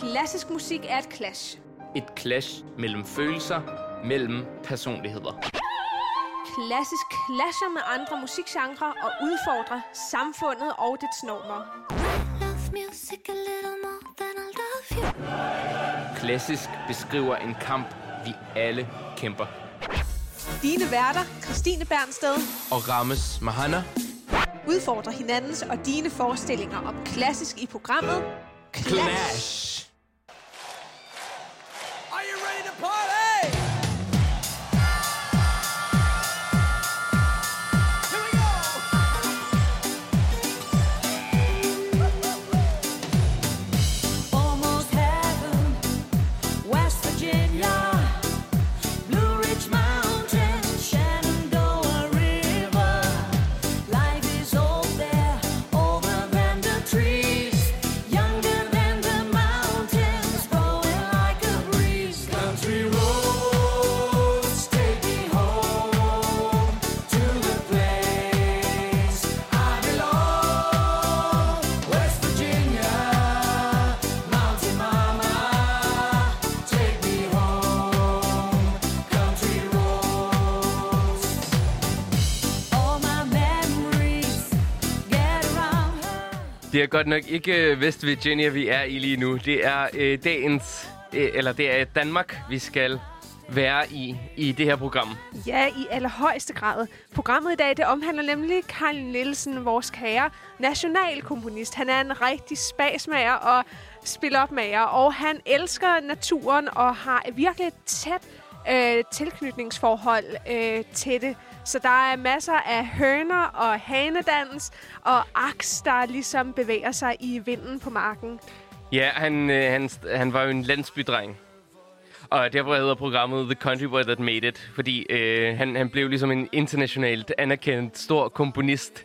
Klassisk musik er et clash. Et clash mellem følelser, mellem personligheder. Klassisk clasher med andre musikgenre og udfordrer samfundet og dets normer. Klassisk beskriver en kamp, vi alle kæmper. Dine værter, Christine Bernsted, Og Rammes Mahana, udfordrer hinandens og dine forestillinger om klassisk i programmet Clash! Clash. Er godt nok ikke øh, West Virginia, vi er i lige nu. Det er øh, dagens, øh, eller det er Danmark, vi skal være i, i det her program. Ja, i allerhøjeste grad. Programmet i dag, det omhandler nemlig Carl Nielsen, vores kære nationalkomponist. Han er en rigtig spasmager og spil-op-mager, og han elsker naturen og har virkelig et tæt øh, tilknytningsforhold øh, til det. Så der er masser af høner og hanedans og aks, der ligesom bevæger sig i vinden på marken. Ja, han, øh, han, han var jo en landsbydreng. Og derfor hedder programmet The Country Boy That Made It. Fordi øh, han, han blev ligesom en internationalt anerkendt stor komponist.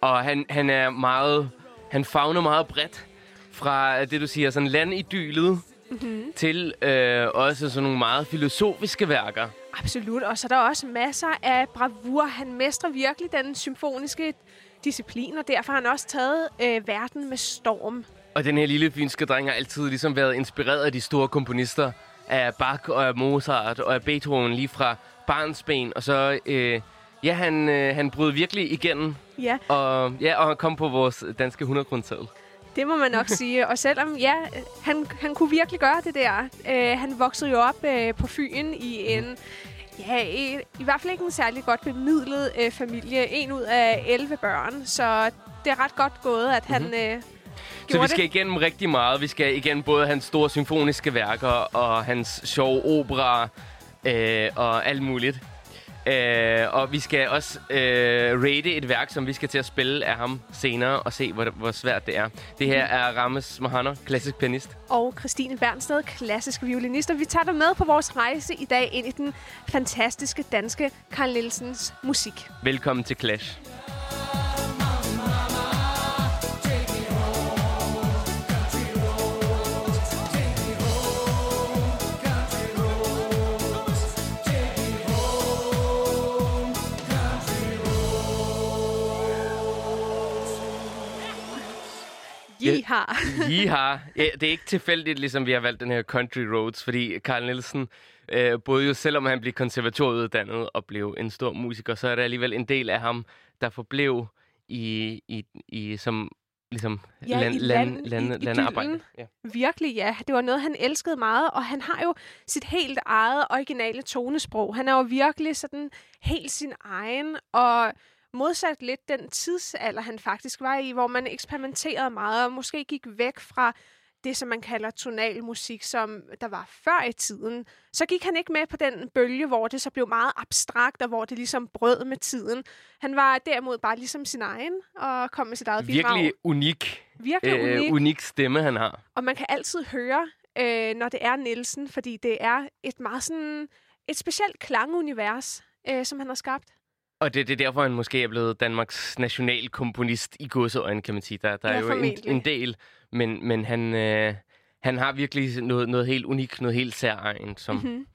Og han, han er meget... Han fagner meget bredt. Fra det, du siger, sådan landidylet mm-hmm. til øh, også sådan nogle meget filosofiske værker. Absolut, og så er der også masser af bravur. Han mestrer virkelig den symfoniske disciplin, og derfor har han også taget øh, verden med storm. Og den her lille fynske dreng har altid ligesom været inspireret af de store komponister. Af Bach og af Mozart og af Beethoven lige fra barnsben. Og så, øh, ja, han, øh, han brød virkelig igennem. Ja, Og, ja, og han kom på vores danske 100 kroneseddel. Det må man nok sige. Og selvom, ja, han, han kunne virkelig gøre det der. Øh, han voksede jo op øh, på Fyn i en... Ja, i, i hvert fald ikke en særlig godt bemidlet øh, familie. En ud af 11 børn. Så det er ret godt gået, at han øh, gjorde Så vi skal det. igennem rigtig meget. Vi skal igennem både hans store symfoniske værker og hans sjove opera øh, og alt muligt. Øh, og vi skal også øh, rate et værk, som vi skal til at spille af ham senere og se, hvor, hvor svært det er. Det her er Rammes Mohanner, klassisk pianist. og Christine Bernsted, klassisk violinist. Og vi tager dig med på vores rejse i dag ind i den fantastiske danske Carl Nielsens musik. Velkommen til Clash. Jiha. Jiha. Ja, det er ikke tilfældigt, ligesom vi har valgt den her Country Roads, fordi Carl Nielsen, øh, både jo selvom han blev konservatoruddannet og blev en stor musiker, så er der alligevel en del af ham, der forblev i, i, i som ligesom Ja, land, i land, land- land, landarbejde. Ja. Virkelig, ja. Det var noget, han elskede meget, og han har jo sit helt eget originale tonesprog. Han er jo virkelig sådan helt sin egen, og modsat lidt den tidsalder, han faktisk var i, hvor man eksperimenterede meget, og måske gik væk fra det, som man kalder tonal musik, som der var før i tiden. Så gik han ikke med på den bølge, hvor det så blev meget abstrakt, og hvor det ligesom brød med tiden. Han var derimod bare ligesom sin egen, og kom med sit eget bidrag. Virkelig unik, Virkelig øh, unik. unik stemme, han har. Og man kan altid høre, øh, når det er Nielsen, fordi det er et meget sådan et specielt klangunivers, øh, som han har skabt. Og det, det er derfor, han måske er blevet Danmarks nationalkomponist i godseøjne, kan man sige. Der, der Ja, er jo en, en del, men, men han, øh, han har virkelig noget, noget helt unikt, noget helt særligt, som... Mhm.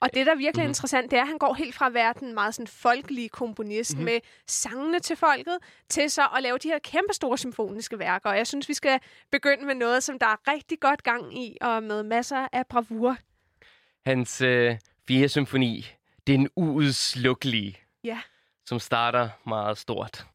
Og det, der er virkelig Mhm. mm-hmm. interessant, det er, at han går helt fra at være den meget sådan, folkelige komponist Mhm. mm-hmm. med sangene til folket, til så at lave de her kæmpe store symfoniske værker. Og jeg synes, vi skal begynde med noget, som der er rigtig godt gang i, og med masser af bravur. Hans øh, fjerde symfoni, det er en uudslukkelig, Ja som starter meget stort.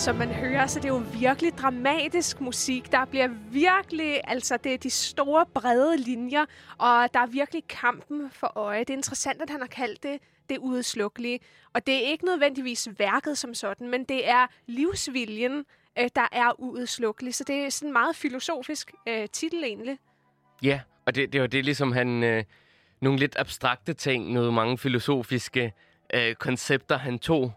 Som man hører, så det er jo virkelig dramatisk musik. Der bliver virkelig, altså det er de store, brede linjer, og der er virkelig kampen for øje. Det er interessant, at han har kaldt det det udslukkelige. Og det er ikke nødvendigvis værket som sådan, men det er livsviljen, øh, der er uudslukkeligt. Så det er sådan en meget filosofisk øh, titel egentlig. Ja, og det, det var det ligesom han... Øh, nogle lidt abstrakte ting, noget mange filosofiske øh, koncepter, han tog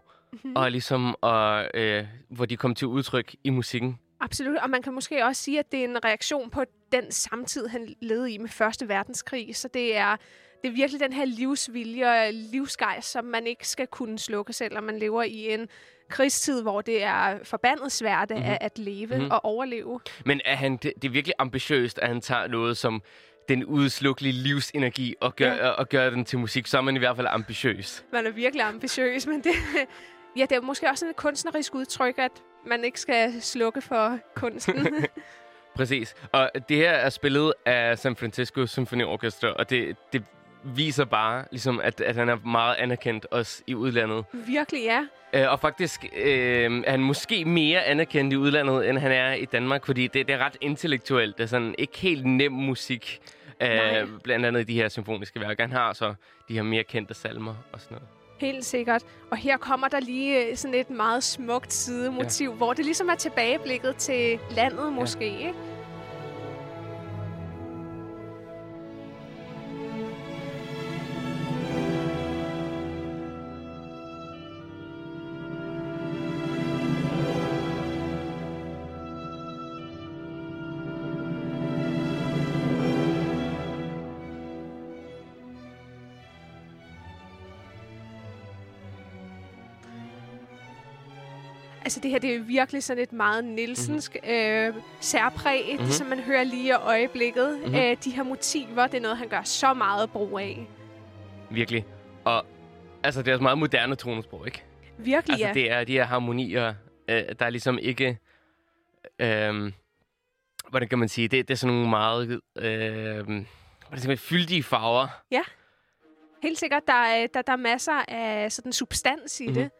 og ligesom, og, øh, hvor de kom til udtryk i musikken. Absolut, og man kan måske også sige, at det er en reaktion på den samtid, han levede i med Første Verdenskrig. Så det er, det er virkelig den her livsvilje og livsgejst, som man ikke skal kunne slukke, selvom man lever i en krigstid, hvor det er forbandet svært mm-hmm. at, at leve Mhm. mm-hmm. og overleve. Men er han, det, det er virkelig ambitiøst, at han tager noget som den udslukkelige livsenergi og gør, ja. og gør den til musik. Så er man i hvert fald ambitiøs. Man er virkelig ambitiøs, men det, ja, det er måske også sådan et kunstnerisk udtryk, at man ikke skal slukke for kunsten. Præcis. Og det her er spillet af San Francisco Symphony Orchestra, og det, det viser bare, ligesom, at, at han er meget anerkendt også i udlandet. virkelig, ja. Øh, og faktisk øh, er han måske mere anerkendt i udlandet, end han er i Danmark, fordi det, det er ret intellektuelt. Det er sådan ikke helt nem musik, Nej. øh, blandt andet i de her symfoniske værker. Han har så de her mere kendte salmer og sådan noget. Helt sikkert. Og her kommer der lige øh, sådan et meget smukt sidemotiv, ja. hvor det ligesom er tilbageblikket til landet måske, ikke? Det her, det er virkelig sådan et meget Nielsensk Mhm. øh, særpræg, mm-hmm. som man hører lige i øjeblikket. Mhm. Mm-hmm. Øh, de her motiver, det er noget, han gør så meget brug af. Virkelig. Og altså, det er også meget moderne tonesprog, ikke? Virkelig, Altså, ja. det er de her harmonier, øh, der er ligesom ikke... Øh, hvordan kan man sige? Det, det er sådan nogle meget... Øh, hvordan fyldige farver. Helt sikkert, der er, der, der er masser af sådan substans i Mhm. mm-hmm. det.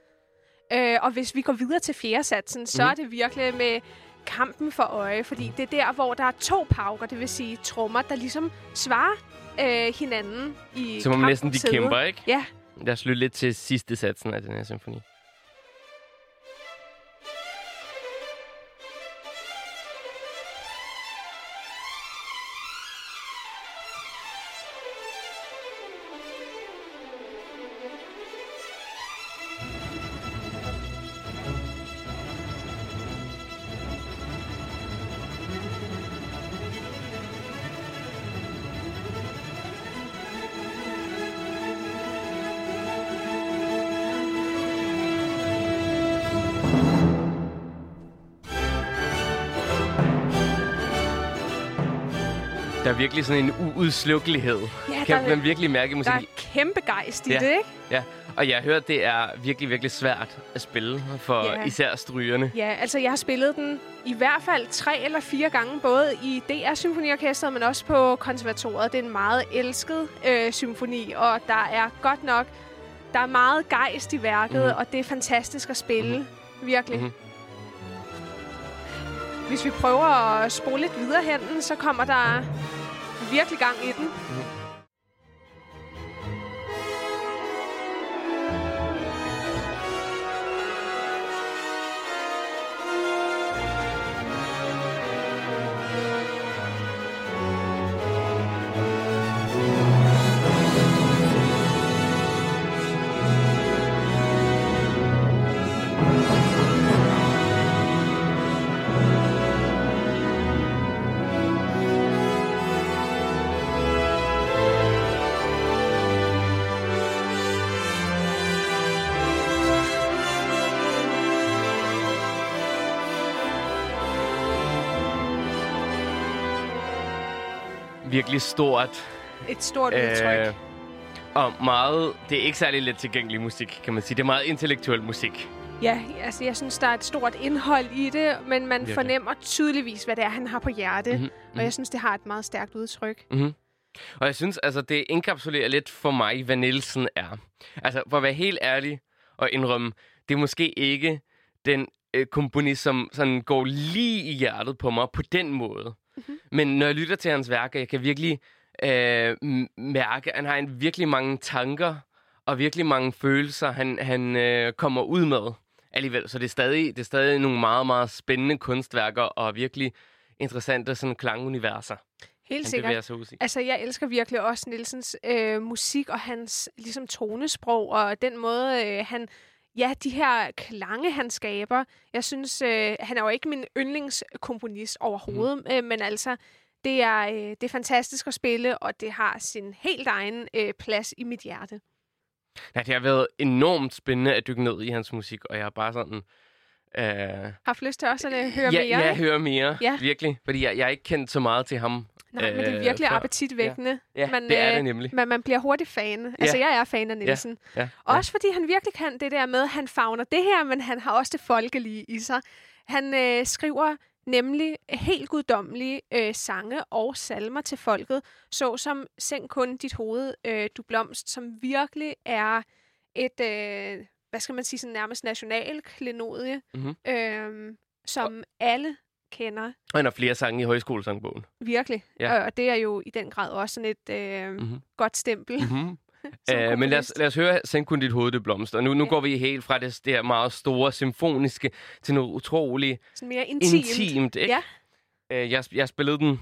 Øh, og hvis vi går videre til fjerde satsen, så Mhm. er det virkelig med kampen for øje, fordi det er der, hvor der er to pauker, det vil sige trommer, der ligesom svarer øh, hinanden i Som om næsten de kæmper, ikke? Ja, Lad os lytte lidt til sidste satsen af den her symfoni. Virkelig sådan en uudslukkelighed. Ja, kan man virkelig mærke i der musikken. er kæmpe gejst i Ja. det, ikke? Ja, og jeg har hørt, det er virkelig, virkelig svært at spille for Ja. især strygerne. Ja, altså jeg har spillet den i hvert fald tre eller fire gange, både i DR Symfoniorkestret, men også på konservatoriet. Det er en meget elsket øh, symfoni, og der er godt nok, der er meget gejst i værket, Mhm. mm-hmm. og det er fantastisk at spille. Mm-hmm. Virkelig. Mhm. hvis vi prøver at spole lidt videre hen, så kommer der virkelig gang i den. Mhm. Virkelig stort. Et stort udtryk. Øh, og meget... Det er ikke særlig let tilgængelig musik, kan man sige. Det er meget intellektuel musik. Ja, altså jeg synes, der er et stort indhold i det, men man Virkelig. fornemmer tydeligvis, hvad det er, han har på hjerte. Mhm, Mm-hmm. Og jeg synes, det har et meget stærkt udtryk. Mm-hmm. Og jeg synes, altså, det enkapsulerer lidt for mig, hvad Nielsen er. Altså, for at være helt ærlig og indrømme, det er måske ikke den øh, komponist, som sådan går lige i hjertet på mig på den måde. Mm-hmm. Men når jeg lytter til hans værker, jeg kan virkelig øh, mærke, at han har en virkelig mange tanker og virkelig mange følelser, han, han øh, kommer ud med alligevel. Så det er, stadig, det er stadig nogle meget, meget spændende kunstværker og virkelig interessante sådan klanguniverser. Helt sikkert. Altså, jeg elsker virkelig også Nielsens øh, musik og hans ligesom tonesprog og den måde, øh, han... Ja, de her klange, han skaber. Jeg synes, øh, han er jo ikke min yndlingskomponist overhovedet, mm. øh, men altså, det er, øh, det er fantastisk at spille, og det har sin helt egen øh, plads i mit hjerte. Ja, det har været enormt spændende at dykke ned i hans musik, og jeg er bare sådan... Øh, Har haft lyst til også at høre ja, mere? Ja, høre mere. Ja. Virkelig. Fordi jeg, jeg er ikke kendt så meget til ham. Nej, men det er øh, virkelig før. appetitvækkende. Ja, Man, det er øh, det nemlig. Men man bliver hurtigt fan. Altså, jeg er fan af Nielsen. Ja, ja. Også fordi han virkelig kan det der med, at han fagner det her, men han har også det folkelige i sig. Han øh, skriver nemlig helt guddommelige øh, sange og salmer til folket, såsom Sænk kun dit hoved, øh, du blomst, som virkelig er et, øh, hvad skal man sige, sådan nærmest national klenodie, Mhm. øh, som alle kender Og han har flere sange i højskolesangbogen. virkelig. Ja. Og det er jo i den grad også sådan et øh, Mhm. godt stempel. Mm-hmm. Uh, men lad os, lad os høre Send kun dit hoved, det blomster. Nu, nu Ja. går vi helt fra det der meget store symfoniske til noget utroligt Sådan mere intimt. intimt. ikke? Ja. Uh, jeg, jeg spillede den uh,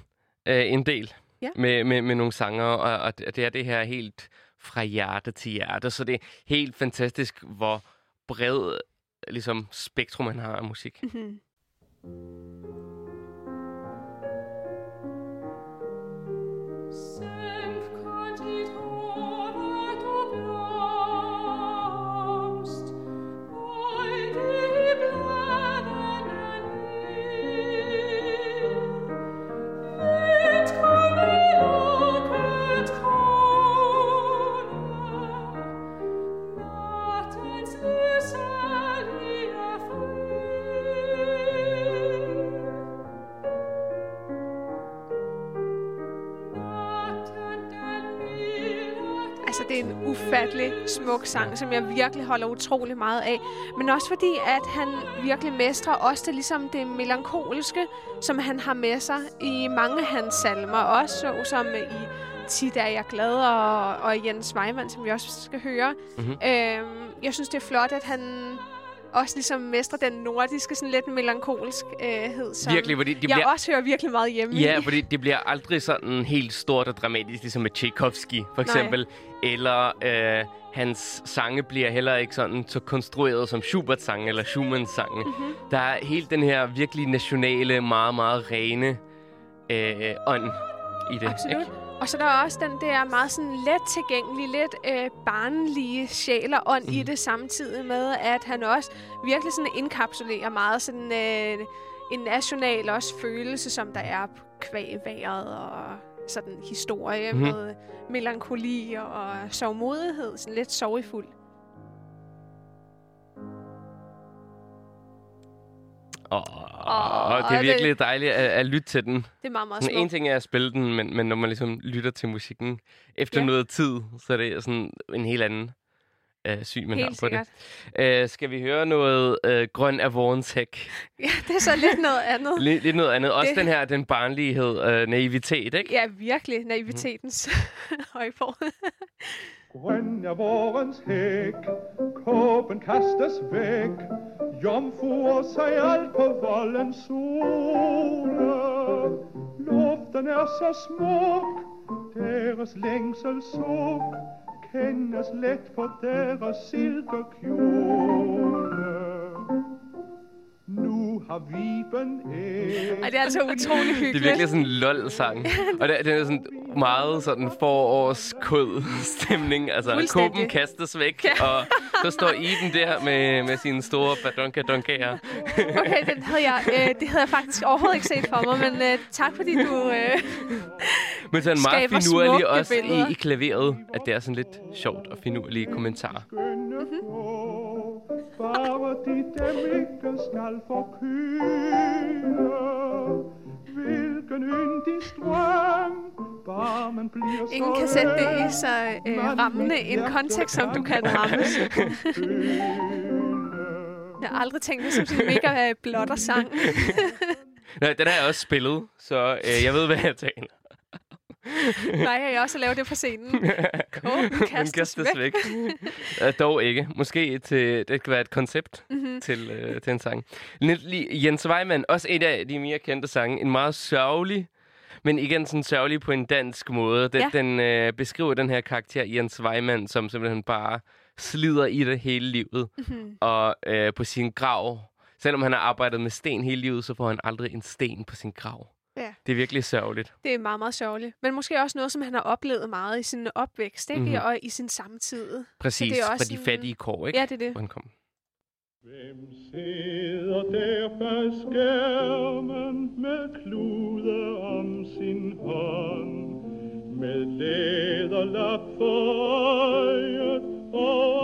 en del Ja. med, med, med nogle sanger, og, og det det er det her helt fra hjerte til hjerte. Så det er helt fantastisk, hvor bred ligesom, spektrum han har af musik. Mhm. So smuk sang, som jeg virkelig holder utrolig meget af. Men også fordi, at han virkelig mestrer også det, ligesom det melankoliske, som han har med sig i mange af hans salmer. Også så, som i Tit er jeg glad, og, og Jens Weimann, som vi også skal høre. Mhm. Øhm, jeg synes, det er flot, at han også ligesom mestrer den nordiske, sådan lidt melankoliskhed, som Virkelig, fordi det jeg bliver... også hører virkelig meget hjemme Ja, i. fordi det bliver aldrig sådan helt stort og dramatisk, ligesom med Tchaikovsky, for Nej. eksempel. Eller øh, hans sange bliver heller ikke sådan så konstrueret som Schuberts sange eller Schumanns sange. Mhm. Mm-hmm. Der er helt den her virkelig nationale, meget, meget rene øh, ånd i det. Absolut. Ikke? Og så der er også den der meget sådan let tilgængelig, lidt øh, barnlige sjæl og ånd mm. I det, samtidig med, at han også virkelig sådan indkapsulerer meget sådan øh, en national også følelse, som der er kvæg vejret og sådan historie mm. med melankoli og sovmodighed, sådan lidt sorgfuld. Åh, oh, det er det- virkelig dejligt at, at lytte til den. Det er meget, meget Sådan, en smukt. ting er at spille den, men, men når man ligesom lytter til musikken efter Ja. noget tid, så er det sådan en helt anden øh, syn, man Helt har på sikkert. det. Øh, skal vi høre noget øh, grøn hæk? Ja, det er så lidt noget andet. Lidt, lidt noget andet. Også Det- den her, den barnlighed, øh, naivitet, ikke? Ja, virkelig naivitetens højborg. Grøn er vårens hæk, kåben kastes væk, jomfruer sig alt på voldens sole. Luften er så smuk, deres længsel suk, kendes let på deres silkekjole. Nu har viben æg. Ej, det er altså utrolig Det hyggeligt. er virkelig sådan en lol-sang. Og det, det er sådan meget sådan forårskød stemning. Altså, kåben kastes væk, og så står Iben der med, med sine store badonka-donkaer. Okay, den havde jeg, øh, det havde jeg faktisk overhovedet ikke set for mig, men øh, tak fordi du... Øh, Men sådan meget finurlig også billeder. i, i klaveret, at det er sådan lidt sjovt og finurlige kommentarer. skønne Hvilken yndig strøm, bare man bliver så ingen kan sætte det i så øh, rammende en kontekst, som du kan rammes. Jeg har aldrig tænkt det som sådan en mega øh, blotter sang. Nej, den har jeg også spillet, så øh, jeg ved, hvad jeg taler. Nej, jeg også at lave det på scenen. Kåben Den kastes væk. uh, dog ikke. Måske til, det kan være et koncept Mhm. mm-hmm. til, uh, til en sang. Lige Jens Weimann, også en af de mere kendte sange. En meget sørgelig, men igen sådan sørgelig på en dansk måde. Den, Ja. den uh, beskriver den her karakter, Jens Weimann, som simpelthen bare slider i det hele livet. Mhm. Mm-hmm. Og uh, på sin grav, selvom han har arbejdet med sten hele livet, så får han aldrig en sten på sin grav. Ja. Det er virkelig sørgeligt. Det er meget, meget sørgeligt. Men måske også noget, som han har oplevet meget i sin opvækst, ikke? Mhm. Og i sin samtid. Præcis, det er fra også de en- fattige kår, ikke? Ja, det er det. Hvor han kom. Hvem sidder der bag skærmen med klude om sin hånd? Med læderlap for øjet og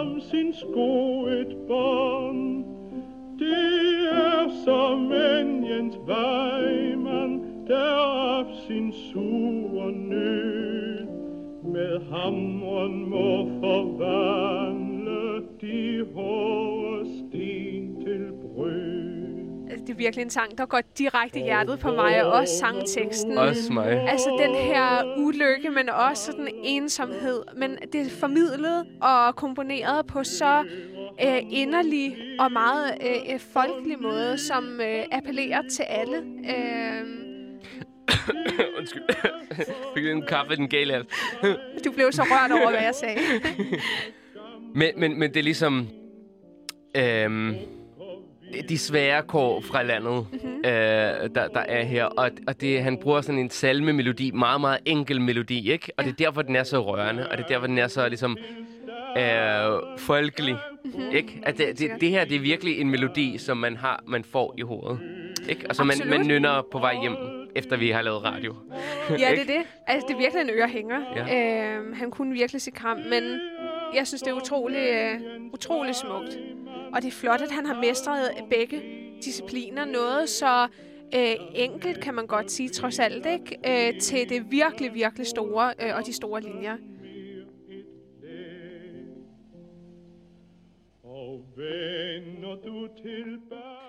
om sin sko et bånd. Det er som en Jens hamren må forvandle de hårde sten til brød. Altså, det er virkelig en sang, der går direkte i hjertet på mig, og også sangteksten. Også mig. Altså den her ulykke, men også sådan ensomhed. Men det er formidlet og komponeret på så øh, inderlig og meget øh, øh, folkelig måde, som øh, appellerer til alle. Øh, Undskyld. Fik en kaffe den gale hals. du blev så rørt over, hvad jeg sagde. men, men, men det er ligesom... Øhm, de svære kår fra landet, mm-hmm. øh, der, der er her. Og, og det, han bruger sådan en salme-melodi, meget, meget enkel melodi, ikke? Og det er derfor, den er så rørende, og det er derfor, den er så ligesom øh, folkelig, mm-hmm. ikke? At det, det, det her, det er virkelig en melodi, som man har, man får i hovedet, ikke? Og som man, man nynner på vej hjem, efter vi har lavet radio. Ja, det er det. Altså, det er virkelig en ørehænger. Ja. Øhm, han kunne virkelig sit kram, men jeg synes, det er utrolig, øh, utrolig smukt. Og det er flot, at han har mestret begge discipliner. Noget så øh, enkelt, kan man godt sige, trods alt, ikke? Øh, til det virkelig, virkelig store øh, og de store linjer. Og vender du tilbage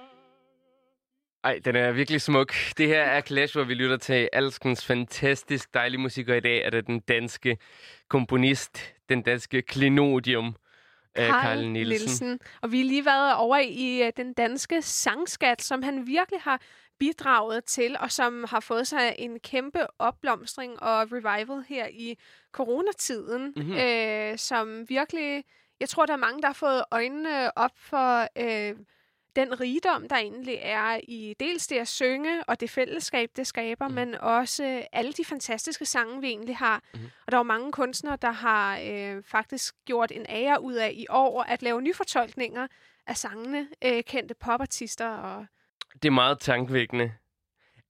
Ej, den er virkelig smuk. Det her er Clash, hvor vi lytter til alskens fantastisk dejlige musik, og i dag er det den danske komponist, den danske klinodium, øh, Carl Nielsen. Og vi har lige været over i øh, den danske sangskat, som han virkelig har bidraget til, og som har fået sig en kæmpe opblomstring og revival her i coronatiden, Mhm. mm-hmm. øh, som virkelig... Jeg tror, der er mange, der har fået øjnene op for øh, den rigdom, der egentlig er i dels det at synge, og det fællesskab, det skaber, mm. men også øh, alle de fantastiske sange, vi egentlig har. Mm. Og der er jo mange kunstnere, der har øh, faktisk gjort en ære ud af i år at lave nyfortolkninger af sangene, øh, kendte popartister og Det er meget tankevækkende,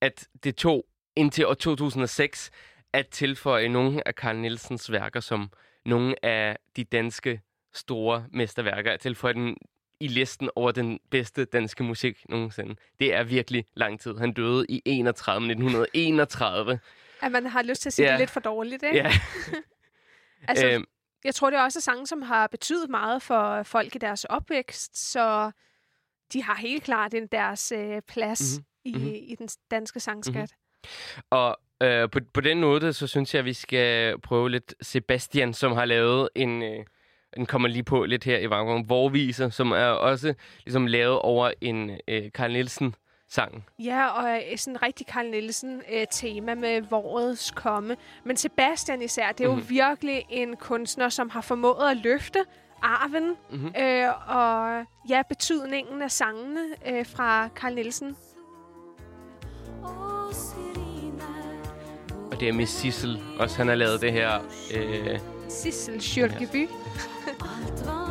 at det tog indtil år 2006 at tilføje nogle af Carl Nielsens værker som nogle af de danske store mesterværker, at tilføje den i listen over den bedste danske musik nogensinde. Det er virkelig lang tid. Han døde i 31, 1931. at man har lyst til at sige Ja. det lidt for dårligt, ikke? Ja, Altså, øhm, jeg tror, det er også sange, som har betydet meget for folk i deres opvækst, så de har helt klart den deres øh, plads Mhm. mm-hmm. Mhm. i, i den danske sangskat. Og øh, på, på den måde, så synes jeg, at vi skal prøve lidt Sebastian, som har lavet en... Øh, den kommer lige på lidt her i baggrunden. Vorviser, som er også ligesom lavet over en øh, Carl Nielsen sang. Ja, og øh, sådan en rigtig Carl Nielsen-tema med vårets komme. Men Sebastian især, det er jo Mhm. virkelig en kunstner, som har formået at løfte arven Mhm. øh, og ja, betydningen af sangene øh, fra Carl Nielsen. Og det er Miss Sissel også, han har lavet det her. Øh, Sissel Kyrkeby. Alt hva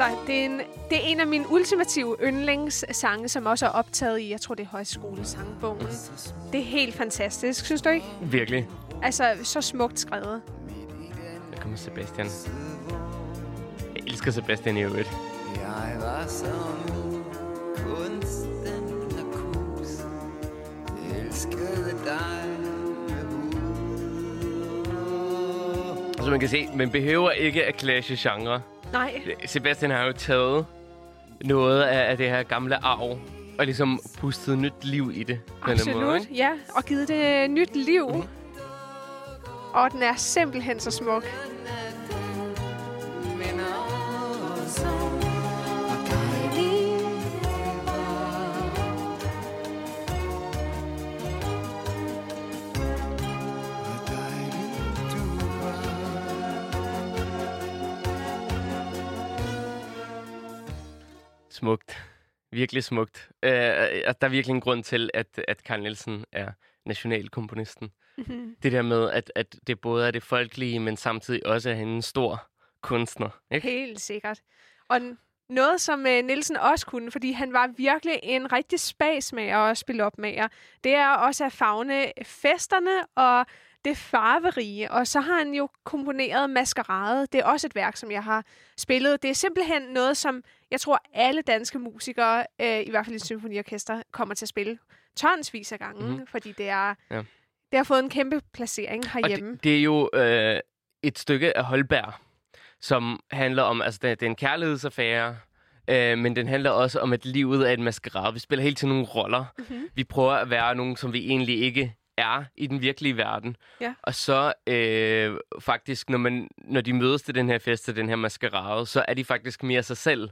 Altså, det er, en, det er en af mine ultimative yndlingssange, som også er optaget i, jeg tror, det er højskolesangbogen. Det er helt fantastisk, synes du ikke? virkelig. Altså, så smukt skrevet. Der kommer Sebastian. Jeg elsker Sebastian i øvrigt. Jeg var som kunsten og kus Elskede dig Så man kan se, man behøver ikke at clashe genre. Nej, Sebastian har jo taget noget af, af det her gamle arv, og ligesom pustet nyt liv i det. måde, absolut. ikke? Ja, og givet det nyt liv. Og den er simpelthen så smuk. Virkelig smukt. Uh, der er virkelig en grund til, at, at Carl Nielsen er nationalkomponisten. Det der med, at, at det både er det folkelige, men samtidig også er han en stor kunstner. Ikke? Helt sikkert. Og noget, som øh, Nielsen også kunne, fordi han var virkelig en rigtig spasmager og spille opmager, det er også at fagne festerne og det farverige. Og så har han jo komponeret Maskerade. Det er også et værk, som jeg har spillet. Det er simpelthen noget, som jeg tror, alle danske musikere, øh, i hvert fald i symfoniorkester, kommer til at spille tonsvis af gange, Mhm. mm-hmm. fordi det er... Ja. Det har fået en kæmpe placering Og herhjemme. det, det er jo øh, et stykke af Holberg, som handler om, altså det, det er en kærlighedsaffære, øh, men den handler også om, at livet er et maskerade. Vi spiller hele tiden nogle roller. Mhm. Vi prøver at være nogen, som vi egentlig ikke er i den virkelige verden. Ja. Og så øh, faktisk, når, man, når de mødes til den her fest, til den her maskerade, så er de faktisk mere sig selv,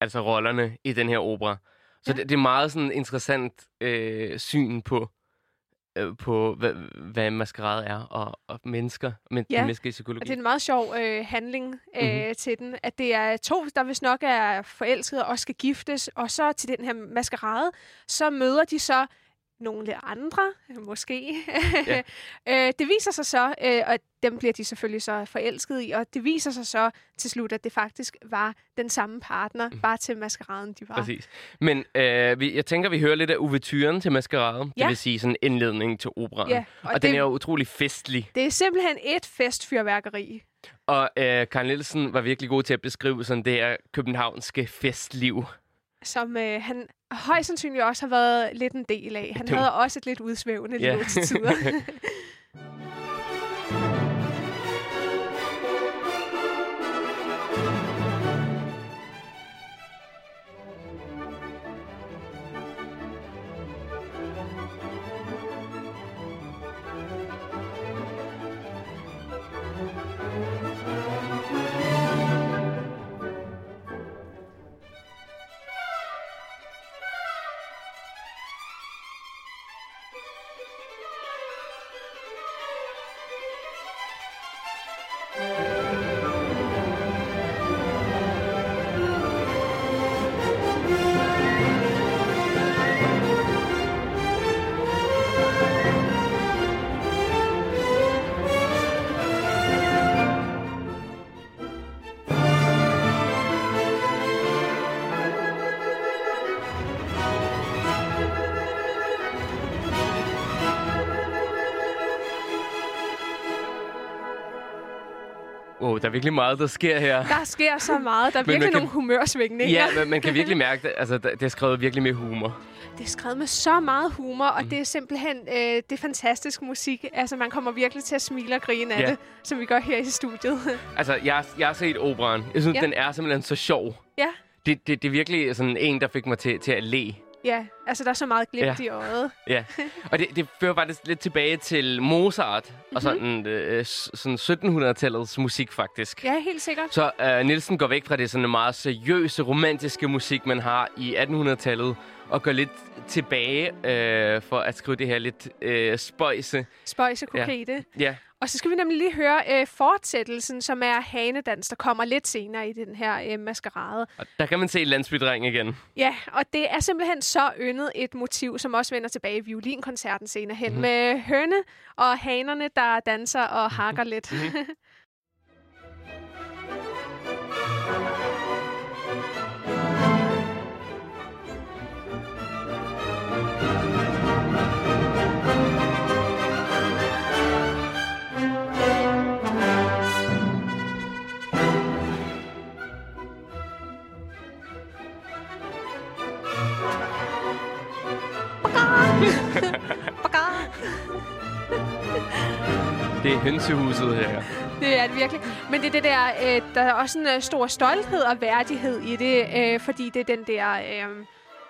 altså rollerne i den her opera. Så Ja. det, det er meget sådan interessant øh, syn på, øh, på hvad, hvad maskerade er, og, og mennesker, men Ja, mennesker i Og psykologi. det er en meget sjov øh, handling øh, Mhm. mm-hmm. til den, at det er to, der vist nok er forelskede og skal giftes, og så til den her maskerade, så møder de så nogle andre, måske. Ja. øh, det viser sig så, øh, og dem bliver de selvfølgelig så forelsket i, og det viser sig så til slut, at det faktisk var den samme partner, mm. bare til maskeraden, de var. Præcis. Men øh, vi, jeg tænker, vi hører lidt af ouverturen til maskerade. Det Ja. vil sige sådan en indledning til operaen. Ja, og og og den det- er jo utrolig festlig. Det er simpelthen et festfyrværkeri. Og øh, Karl Nielsen var virkelig god til at beskrive sådan det her københavnske festliv. Som øh, han højst sandsynligt også har været lidt en del af. Han Det havde også et lidt udsvævende Ja. liv til tider. Wow, der er virkelig meget, der sker her. Der sker så meget. Der er virkelig kan- nogle humørsvingninger. Ja, men man kan virkelig mærke, det. altså, det er skrevet virkelig med humor. Det er skrevet med så meget humor, og Mhm. det er simpelthen øh, det er fantastisk musik. Altså, man kommer virkelig til at smile og grine af Ja. det, som vi gør her i studiet. Altså, jeg, jeg har set operan. Jeg synes, ja. den er simpelthen så sjov. ja, Det, det, det er virkelig sådan en, der fik mig til, til at le. Ja. Altså, der er så meget glimt Ja. i øjet. Ja. Og det, det fører faktisk lidt tilbage til Mozart Mhm. og sådan, øh, sådan 1700-tallets musik, faktisk. Ja, helt sikkert. Så øh, Nielsen går væk fra det sådan meget seriøse, romantiske musik, man har i 1800-tallet, og går lidt tilbage øh, for at skrive det her lidt øh, spøjse. Spøjse kokete. Ja, Og så skal vi nemlig lige høre øh, fortsættelsen, som er Hanedans, der kommer lidt senere i den her øh, maskerade. og der kan man se Landsbydreng igen. Ja, og det er simpelthen så yndet et motiv, som også vender tilbage i violinkoncerten senere hen, mm-hmm. med høne og hanerne, der danser og hakker lidt. Det er hønsehuset her. Det er det virkelig. Men det er det der, øh, der er også en øh, stor stolthed og værdighed i det, øh, fordi det er den der øh,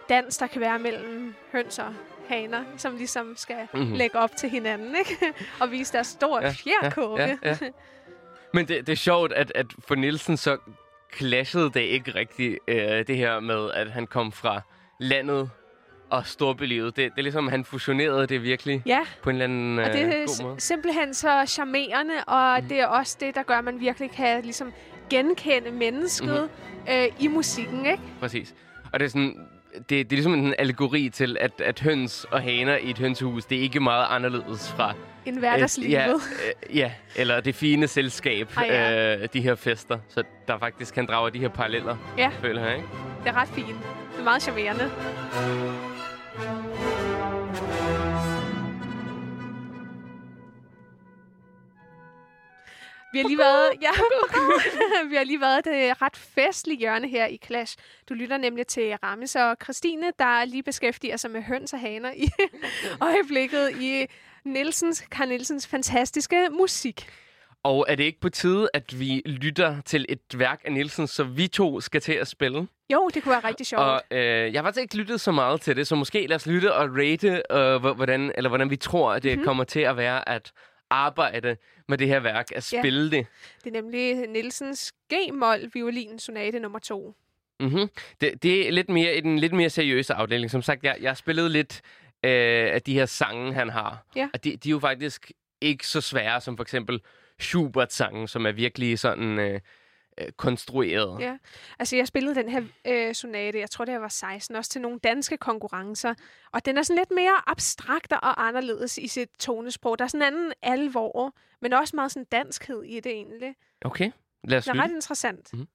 dans, der kan være mellem høns og haner, som ligesom skal Mhm. mm-hmm. lægge op til hinanden, ikke? og vise deres store ja, fjerkåbe. Ja, ja, ja. Men det, det er sjovt, at, at for Nielsen så clashede det ikke rigtigt, øh, det her med, at han kom fra landet og storbylivet. Det, det er ligesom, han fusionerede det virkelig ja. på en eller anden Og det øh, er god måde. simpelthen så charmerende, og mm. det er også det, der gør, at man virkelig kan ligesom genkende mennesket mm-hmm. øh, i musikken, ikke? Præcis. Og det er sådan... Det, det er ligesom en allegori til, at, at høns og haner i et hønsehus, det er ikke meget anderledes fra... En hverdagslivet. Ja, øh, ja, eller det fine selskab, Ah, ja. øh, de her fester. Så der faktisk kan drage de her paralleller, Ja. føler jeg, ikke? Det er ret fint. Det er meget charmerende. Vi har lige været, ja, vi har lige været et ret festligt hjørne her i Clash. Du lytter nemlig til Ramis og Christine, der lige beskæftiger sig med høns og haner i øjeblikket i Nielsens, Carl Nielsens fantastiske musik. Og er det ikke på tide, at vi lytter til et værk af Nielsen, så vi to skal til at spille? Jo, det kunne være rigtig sjovt. Og øh, jeg har faktisk ikke lyttet så meget til det, så måske lad os lytte og rate, øh, hvor- hvordan, eller hvordan vi tror, at det Mhm. mm-hmm. kommer til at være at arbejde med det her værk, at Ja. spille det. Det er nemlig Nielsens G-mol violin sonate nummer to. Mm-hmm. Det, det er lidt mere i den lidt mere seriøse afdeling. Som sagt, jeg, jeg har spillet lidt øh, af de her sange, han har. Ja. Og de, de er jo faktisk ikke så svære som for eksempel Schubert-sangen, som er virkelig sådan øh, øh, konstrueret. Ja. Altså, jeg spillede den her øh, sonate, jeg tror, det var 16, også til nogle danske konkurrencer. Og den er sådan lidt mere abstrakt og anderledes i sit tonesprog. Der er sådan en anden alvor, men også meget sådan danskhed i det egentlig. Okay, lad os Det er lytte. ret interessant. Mhm.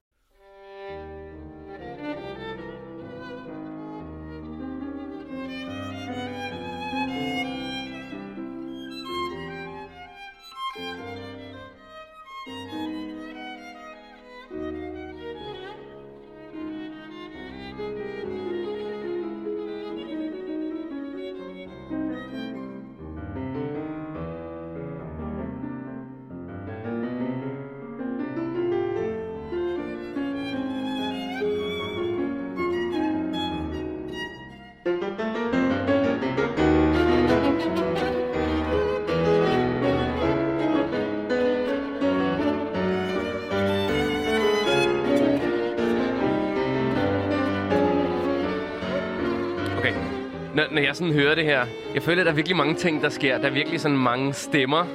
Når, jeg sådan hører det her, jeg føler, at der er virkelig mange ting, der sker. Der er virkelig sådan mange stemmer.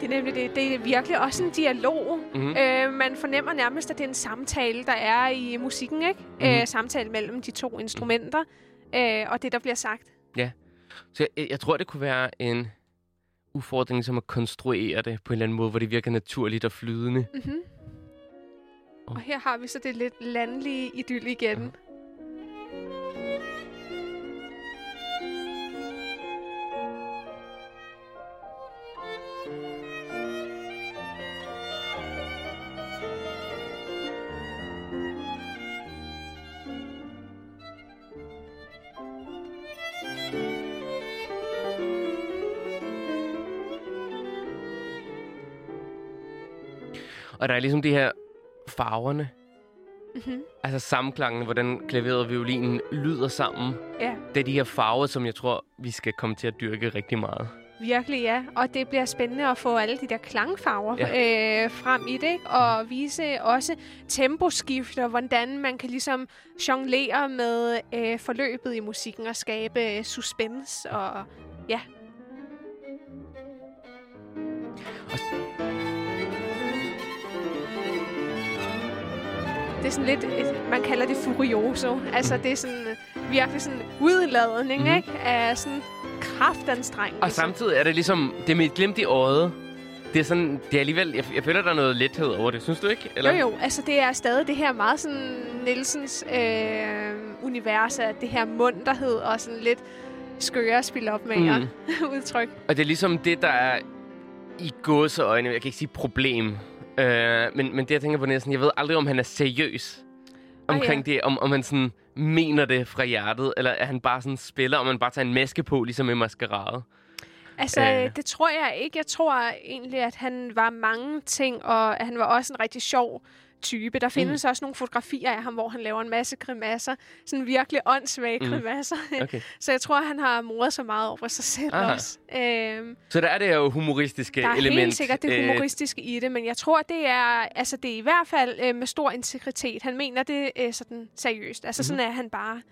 Det er nemlig det. Det er virkelig også en dialog. Mhm. Mm-hmm. Øh, man fornemmer nærmest, at det er en samtale, der er i musikken, ikke? Mm-hmm. Øh, samtale mellem de to instrumenter øh, og det, der bliver sagt. Så jeg, jeg tror, det kunne være en udfordring som at konstruere det på en eller anden måde, hvor det virker naturligt og flydende. Mm-hmm. Åh. Og her har vi så det lidt landlige idyll igen. Og der er ligesom det her farverne, Mm-hmm. altså sammenklangen, hvordan klaveret og violinen lyder sammen. Ja, Det er de her farver, som jeg tror, vi skal komme til at dyrke rigtig meget. virkelig ja. Og det bliver spændende at få alle de der klangfarver ja. øh, frem i det, ikke? Og vise også temposkift, og hvordan man kan ligesom jonglere med øh, forløbet i musikken og skabe øh, suspense og ja. Det er sådan lidt, et, man kalder det furioso. Altså, det er sådan øh, virkelig sådan udladning, Mhm. mm. ikke? Af sådan kraftanstrengelse. Og samtidig er det ligesom, det er med et glimt i øjet. Det er sådan, det er alligevel, jeg, jeg føler, der er noget lethed over det. Synes du ikke? Jo, jo. Altså, det er stadig det her meget sådan Nielsens øh, univers af det her munterhed og sådan lidt skøre spil op med mm. udtryk. Og det er ligesom det, der er i gåseøjne, jeg kan ikke sige problem, øh, men, men det, jeg tænker på, sådan, jeg ved aldrig, om han er seriøs omkring ja. det, om, om han sådan mener det fra hjertet, eller at han bare sådan spiller, om man bare tager en maske på, ligesom i maskerade. Altså, øh. det tror jeg ikke. Jeg tror egentlig, at han var mange ting, og at han var også en rigtig sjov type. Der findes mm. også nogle fotografier af ham, hvor han laver en masse grimasser. Sådan virkelig åndssvage Mm. mm. grimasser. Okay. Så jeg tror, han har moret så meget over sig selv Aha. også. Øhm, Så der er det jo humoristiske der er element. helt sikkert det øh, humoristiske i det, men jeg tror, det er, altså, det er i hvert fald øh, med stor integritet. Han mener det øh, sådan seriøst. Altså, mm-hmm. sådan er han bare.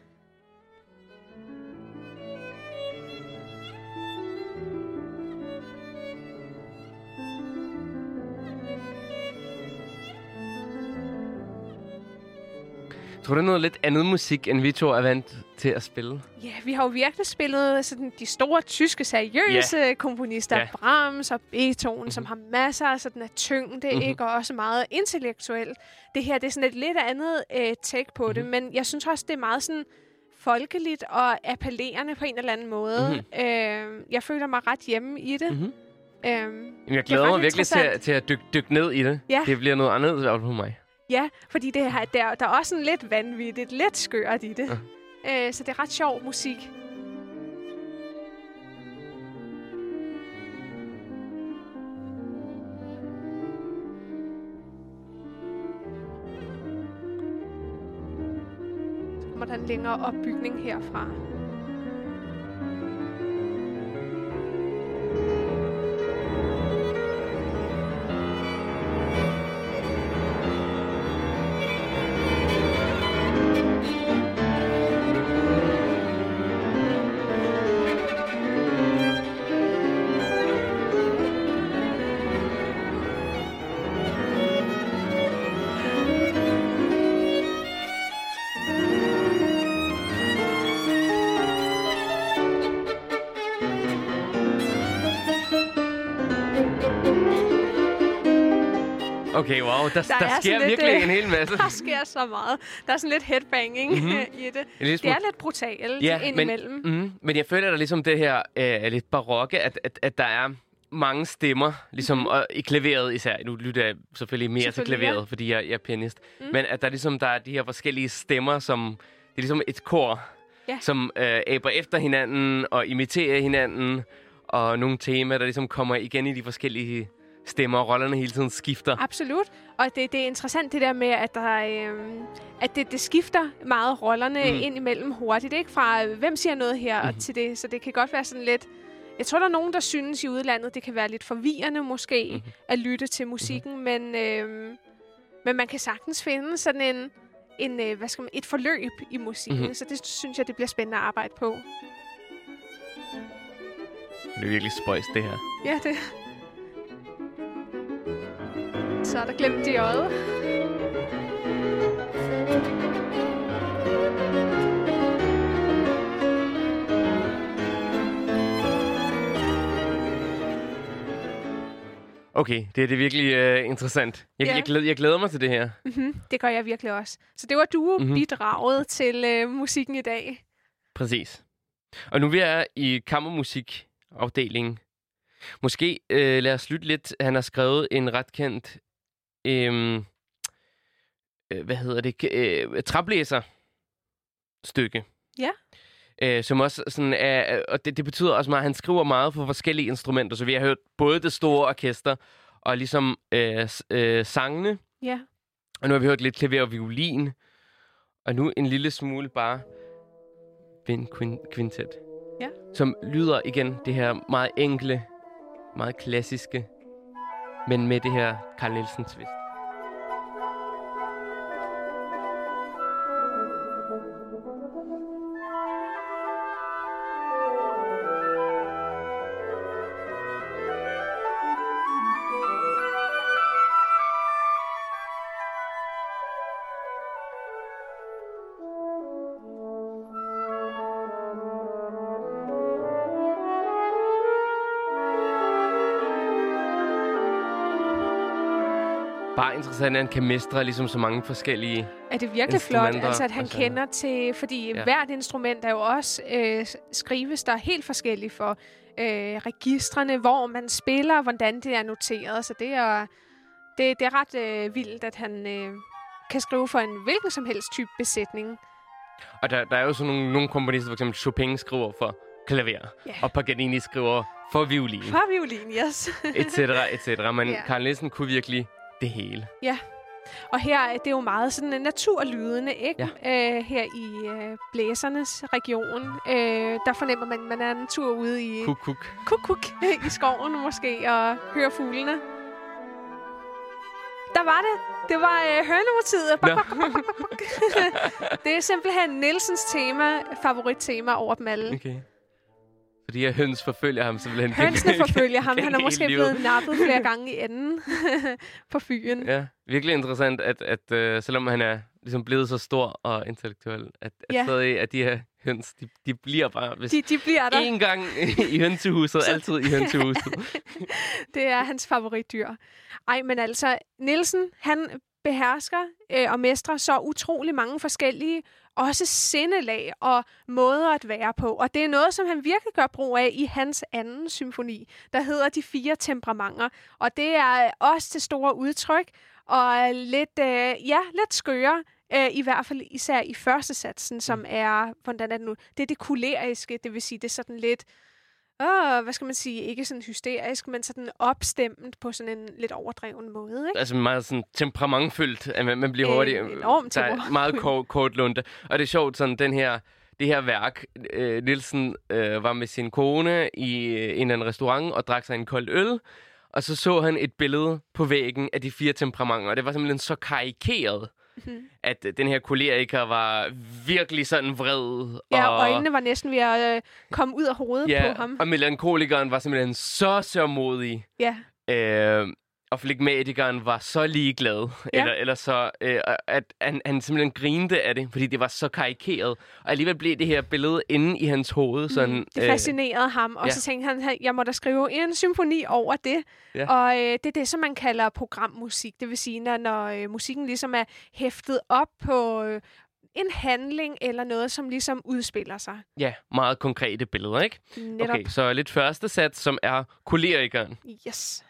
Tror du, noget lidt andet musik, end vi to er vant til at spille? Ja, vi har jo virkelig spillet sådan, de store tyske, seriøse yeah. komponister. Yeah. Brahms og Beethoven, mm-hmm. som har masser af sådan af tyngde, Mhm. mm-hmm. ikke? og også meget intellektuelt. Det her det er sådan et lidt andet øh, take på mm-hmm. det, Mhm. men jeg synes også, det er meget sådan folkeligt og appellerende på en eller anden måde. Mhm. Mm-hmm. Øh, jeg føler mig ret hjemme i det. Mhm. Mm-hmm. Øh, Jamen, jeg glæder mig virkelig til, at- til at dykke, dykke ned i det. Ja. Det bliver noget andet for mig. Ja, fordi det her, der, der er også sådan lidt vanvittigt, lidt skørt i det. Ja. Øh, så det er ret sjov musik. Så kommer der en længere opbygning herfra. Wow. Der, der, Der er sker sådan lidt, virkelig øh, en hel masse. Der sker så meget. Der er sådan lidt headbanging Mhm. mm-hmm. i det. Det er lidt brutalt Ja, ja, men, indimellem. mm, men jeg føler, at der ligesom det her øh, er lidt barokke, at, at, at der er mange stemmer, ligesom og i klaveret især. Nu lytter jeg selvfølgelig mere til. Selvfølgelig, klaveret, ja. fordi jeg, jeg er pianist. Mm. Men at der ligesom der er de her forskellige stemmer, som det er ligesom et kor, Ja. som øh, aber efter hinanden og imiterer hinanden, og nogle temaer, der ligesom kommer igen i de forskellige stemmer, og rollerne hele tiden skifter. Absolut. Og det, det er interessant det der med, at, der, øhm, at det, det skifter meget rollerne Mm. ind imellem hurtigt. Ikke? Fra øh, hvem siger noget her Mhm. mm. til det. Så det kan godt være sådan lidt... Jeg tror, der er nogen, der synes i udlandet, det kan være lidt forvirrende måske Mhm. mm. at lytte til musikken. Mm. Men, øhm, men man kan sagtens finde sådan en, en øh, hvad skal man, et forløb i musikken. Mhm. Mm. Så det synes jeg, det bliver spændende at arbejde på. Det er virkelig spøjst, det her. Ja, det Så er der glemt i øjet. Okay, det, det er virkelig øh, interessant. Jeg, Ja. jeg, glæder, jeg glæder mig til det her. Mm-hmm. Det gør jeg virkelig også. Så det var du Mhm. bidraget til øh, musikken i dag. Præcis. Og nu vi er i kammermusikafdelingen. Måske øh, lad os lytte lidt. Han har skrevet en ret kendt... Øh, øh, hvad hedder det? Øh, traplæser stykke. Ja. Øh, som også sådan er... Og det, det betyder også meget, at han skriver meget for forskellige instrumenter. Så vi har hørt både det store orkester og ligesom øh, øh, sangene. Ja. Og nu har vi hørt lidt klaver og violin. Og nu en lille smule bare vind quintet. Ja. Som lyder igen det her meget enkle, meget klassiske, men med det her Carl Nielsen interessant, at han kan mestre ligesom så mange forskellige... Er det virkelig flot, altså at han sådan. kender til, fordi Ja. hvert instrument er jo også øh, skrives der helt forskelligt for øh, registrene, hvor man spiller, hvordan det er noteret, så det er, det, det er ret øh, vildt, at han øh, kan skrive for en hvilken som helst type besætning. Og der, der er jo sådan nogle, nogle komponister, for eksempel Chopin skriver for klaver, Ja. og Paganini skriver for violin, For violin, yes. etc. etc. Men Ja. Carl Nielsen kunne virkelig det hele. Og her er det jo meget sådan en naturlydende, ikke? Ja. Øh, her i øh, blæsernes region, øh, der fornemmer man, at man er en tur ude i Kuk, kuk. kuk, kuk i skoven måske, og hører fuglene. Der var det. Det var øh, hønemotivet. Bak, bak, bak, bak, bak. det er simpelthen Nielsens tema, favorittema over dem alle. Okay. Så de her høns forfølger ham simpelthen. Hønsene forfølger ham. Han er måske blevet nappet flere gange i enden på fyren. Ja, virkelig interessant, at, at uh, selvom han er ligesom blevet så stor og intellektuel, at, at Ja. stadig at de her høns, de, de bliver bare, hvis De, de bliver der. en gang i hønsehuset, altid i hønsehuset. Det er hans favoritdyr. Ej, men altså, Nielsen, han behersker øh, og mestrer så utrolig mange forskellige, også sindelag og måder at være på. Og det er noget, som han virkelig gør brug af i hans anden symfoni, der hedder De Fire Temperamenter. Og det er også til store udtryk, og lidt, øh, ja, lidt skøre, øh, i hvert fald især i første satsen, som er, hvordan er det nu, det er det kuleriske, det vil sige, det er sådan lidt, åh, hvad skal man sige, ikke sådan hysterisk, men sådan opstemt på sådan en lidt overdreven måde, ikke? altså meget sådan temperamentfyldt, at man, man bliver hurtigt. enormt der er meget kort, kort lunde. Og det er sjovt, sådan den her, det her værk, øh, Nielsen øh, var med sin kone i øh, en eller anden restaurant og drak sig en kold øl. Og så så han et billede på væggen af de fire temperamenter, og det var simpelthen så karikeret, Mhm. at øh, den her koleriker var virkelig sådan vred. Ja, og, øjnene var næsten ved at øh, komme ud af hovedet ja, på ham. og melankolikeren var simpelthen så sørmodig. Ja, Øh, og flegmatikeren var så ligeglad, Ja. eller, eller så, øh, at han, han simpelthen grinte af det, fordi det var så karikeret. Og alligevel blev det her billede inde i hans hoved sådan... mm, det fascinerede ham, og ja. så tænkte han, "Hey, jeg må da skrive en symfoni over det. Ja. Og øh, det er det, som man kalder programmusik. Det vil sige, når, når øh, musikken ligesom er hæftet op på øh, en handling eller noget, som ligesom udspiller sig. Ja, meget konkrete billeder, ikke? Netop. Okay, så lidt første sats, som er kolerikeren. Yes.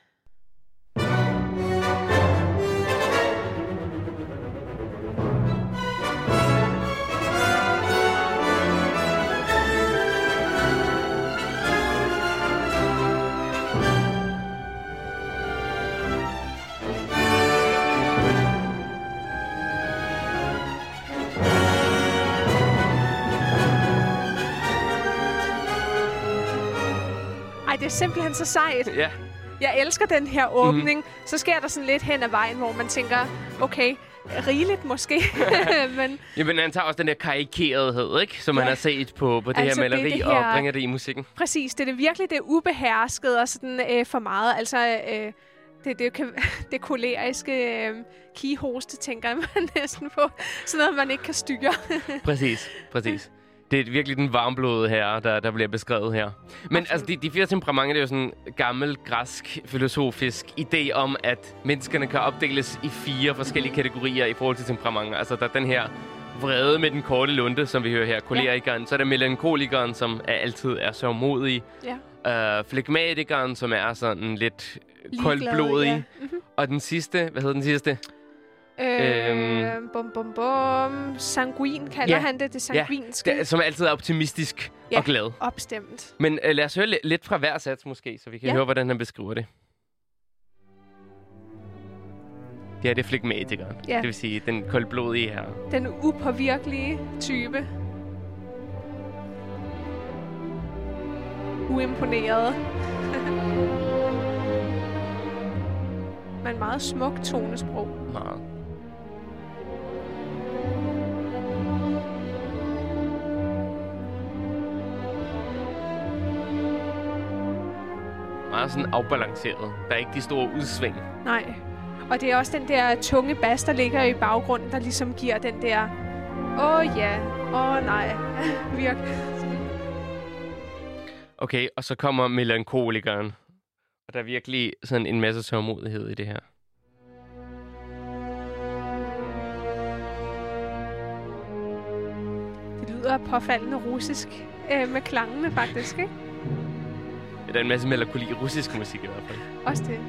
Det er simpelthen så sejt. Ja, Jeg elsker den her åbning. Mm-hmm. Så sker der sådan lidt hen ad vejen, hvor man tænker, okay, rigeligt måske. Men Jamen, han tager også den der karikerethed, ikke? Som Ja. man har set på, på det Altså, her det er maleri, det og her- bringer det i musikken. præcis, det er det virkelig det ubeherskede og sådan øh, for meget. Altså, øh, det det, det, kan, det koleriske øh, kihoste, tænker man næsten på. Sådan noget, man ikke kan styre. Præcis, præcis. Det er virkelig den varmblodede herre, der, der bliver beskrevet her. Men Absolut. altså, de, de fire temperamenter, det er jo sådan en gammel, græsk, filosofisk idé om, at menneskerne kan opdeles i fire forskellige kategorier i forhold til temperamenter. Altså, der er den her vrede med den korte lunte, som vi hører her, kolerikeren. Så er der melankolikeren, som er altid er sørgmodig. Ja. Øh, flegmatikeren, som er sådan lidt Ligeglad, koldblodig. ja. Mhm. Og den sidste, hvad hedder den sidste? Øh, bum, bum, bum. Sanguin kalder Ja. han det, det sanguinske. Der, som altid er optimistisk Ja. og glad. Opstemt. Men øh, lad os høre li- lidt fra hver sats måske, så vi kan Ja. høre, hvordan han beskriver det. Det er det flegmatikeren. Ja. Det vil sige, den koldblodige her. Den upåvirkelige type. Uimponeret. Men meget smuk tonesprog. Meget. Meget sådan afbalanceret. Der er ikke de store udsving. Nej. Og det er også den der tunge bas, der ligger i baggrunden, der ligesom giver den der... Åh oh, ja, åh oh, nej. Virkelig. Okay, og så kommer melankolikeren. Og der er virkelig sådan en masse sørgmodighed i det her. Det lyder påfaldende russisk øh, med klangene faktisk, ikke? Der er en masse melankoli i russisk musik i hvert fald. Også det.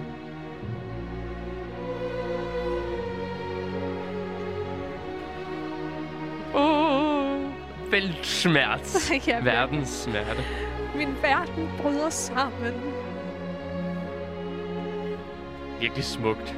Åh, Feltsmerz. Ja, Verdens smerte. Min verden bryder sammen. Virkelig smukt.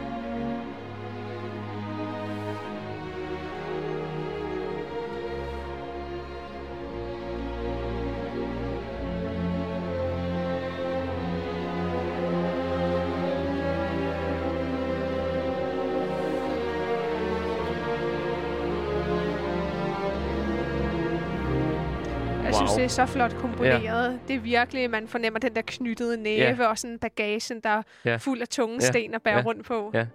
Det er så flot komponeret. Ja. Det er virkelig, man fornemmer den der knyttede næve, ja. og sådan bagagen, der er Ja. fuld af tunge Ja. sten at bære Ja. rundt på. Ja.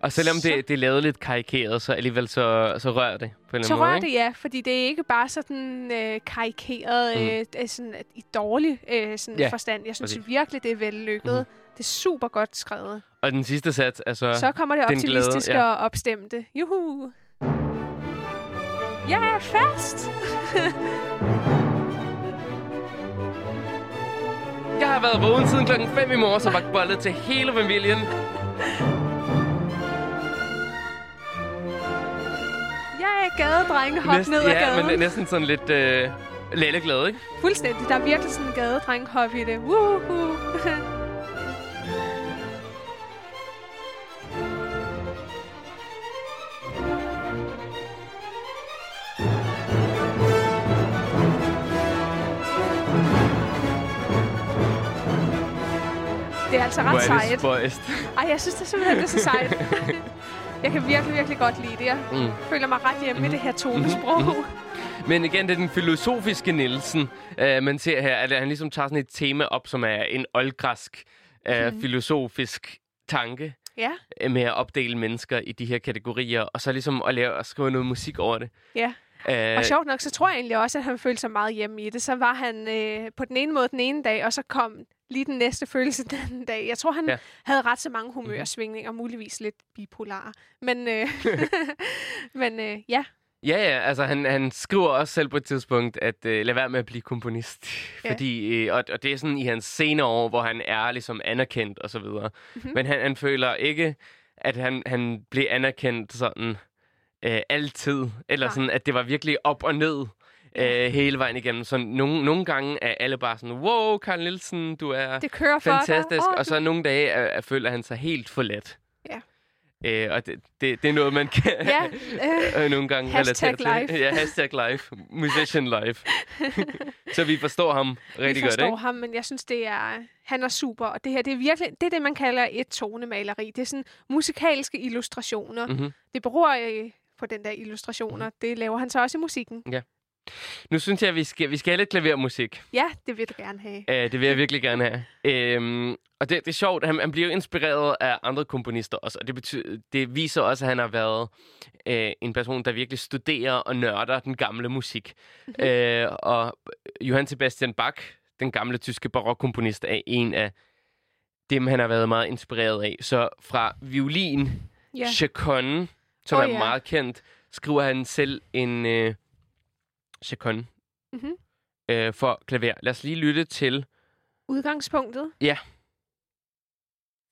Og selvom Så- det, det er lavet lidt karikeret, så alligevel så, så rører det på en eller Så anden måde. rører ikke? det, ja, fordi det er ikke bare sådan øh, karikeret Mm. øh, sådan, i dårlig øh, sådan Ja, forstand. Jeg synes præcis. virkelig, det er vellykket. Mm. Det er super godt skrevet. Og den sidste sats, altså... Så kommer det den glæde, optimistiske ja. og opstemte. Juhu! Jeg er fast! Jeg har været vågen siden klokken 5 i morges og bagt bollet til hele familien. Jeg er gadedreng, hop Næsten- ned ad ja, gaden. men næsten sådan lidt øh, lalleglad, ikke? Fuldstændig. Der er virkelig sådan en gadedreng hop i det. Woohoo! altså ret Hvor er det sejt. Ej, jeg synes det er simpelthen det er så sejt. jeg kan virkelig, virkelig godt lide det. Jeg Mm. føler mig ret hjemme mm. i det her tonesprog. Mhm. Men igen, det er den filosofiske Nielsen, øh, man ser her, at han ligesom tager sådan et tema op, som er en oldgræsk øh, Mhm. filosofisk tanke Ja, øh, med at opdele mennesker i de her kategorier, og så ligesom at, lave, at skrive noget musik over det. ja. Øh, Og sjovt nok, så tror jeg egentlig også, at han følte sig meget hjemme i det. Så var han øh, på den ene måde den ene dag, og så kom lige den næste følelse den anden dag. Jeg tror, han Ja. havde ret så mange humørsvingninger, muligvis lidt bipolar. Men, øh, men øh, ja, Ja, ja, altså han, han skriver også selv på et tidspunkt, at øh, lad være med at blive komponist. Ja. Fordi, øh, og, og det er sådan i hans senere år, hvor han er ligesom anerkendt og så videre. Mhm. Men han, han føler ikke, at han, han blev anerkendt sådan øh, altid. Eller Nej. sådan, at det var virkelig op og ned øh, hele vejen igennem. Så nogle, nogle gange er alle bare sådan, wow, Karl Nielsen, du er det kører for fantastisk. Åh, Og så nogle dage er, er, føler han sig helt forladt. Ja. Øh, og det, det, det er noget, man kan Ja, øh, øh, nogle gange Hashtag relatere til. live. Ja, hashtag live. Musician live. så vi forstår ham rigtig vi godt, forstår ikke? ham, men jeg synes, det er, han er super. Og det her, det er virkelig, det er det, man kalder et tonemaleri. Det er sådan musikalske illustrationer. Mm-hmm. Det beror øh, på den der illustrationer. Det laver han så også i musikken. Ja. Nu synes jeg, at vi skal, vi skal have lidt klavermusik. Ja, det vil du gerne have. Uh, det vil jeg virkelig gerne have. Um, og det, det er sjovt, han, han bliver inspireret af andre komponister også, og det, betyder, det viser også, at han har været uh, en person, der virkelig studerer og nørder den gamle musik. Mhm. uh, og Johann Sebastian Bach, den gamle tyske barokkomponist, er en af dem, han har været meget inspireret af. Så fra violin, ja. chaconne, som oh, er ja. meget kendt, skriver han selv en uh, chaconne Mhm. uh, for klaver. Lad os lige lytte til Udgangspunktet? Ja.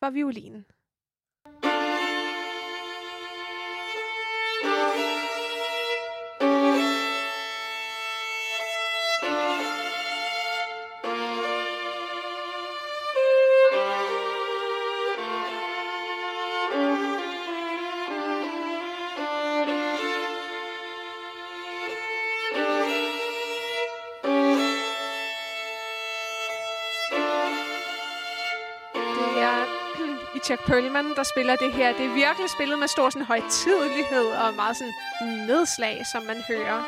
For violinen. Perlman, der spiller det her. Det er virkelig spillet med stor sådan, højtidelighed og meget sådan nedslag, som man hører.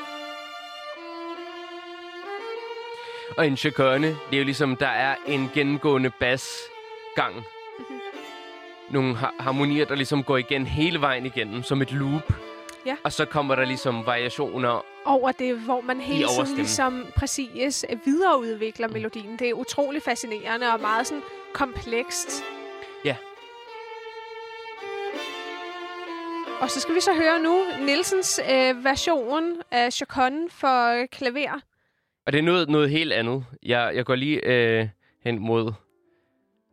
Og en chaconne, det er jo ligesom, der er en gennemgående basgang. Mhm. Nogle har- harmonier, der ligesom går igen hele vejen igennem, som et loop. Ja. Og så kommer der ligesom variationer. Over det, hvor man hele tiden ligesom præcis øh, videreudvikler melodien. Det er utrolig fascinerende og meget sådan komplekst. Og så skal vi så høre nu Nielsens øh, version af Chaconne for øh, klaver. Og det er noget, noget helt andet. Jeg, jeg går lige øh, hen mod...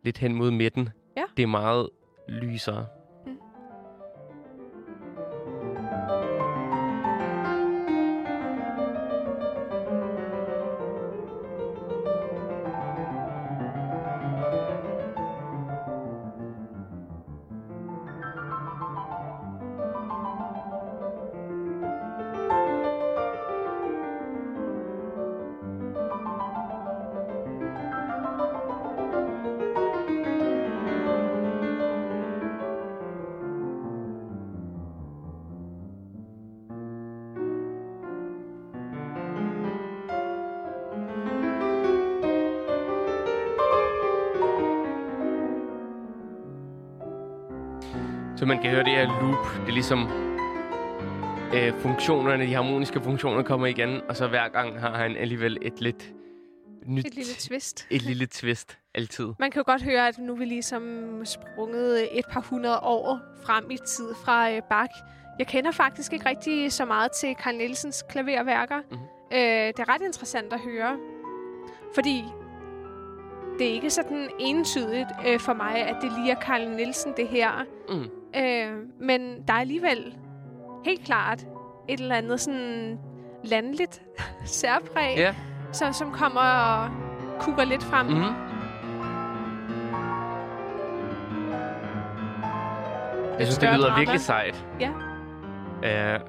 Lidt hen mod midten. Ja. Det er meget lysere. Kan høre det her loop. Det er ligesom øh, funktionerne, de harmoniske funktioner kommer igen, og så hver gang har han alligevel et lidt nyt, Et lille twist. et lille twist altid. Man kan jo godt høre, at nu er vi ligesom sprunget et par hundrede år frem i tid fra øh, Bach. Jeg kender faktisk ikke rigtig så meget til Carl Nielsens klaverværker. Mhm. Øh, det er ret interessant at høre, fordi det er ikke sådan entydigt øh, for mig, at det lige er Carl Nielsen, det her. Mm. Øh, men der er alligevel helt klart et eller andet sådan landligt særpræg, Ja. som, som kommer og kukker lidt frem. Mm. Jeg synes, det lyder drama. virkelig sejt. Ja. Uh,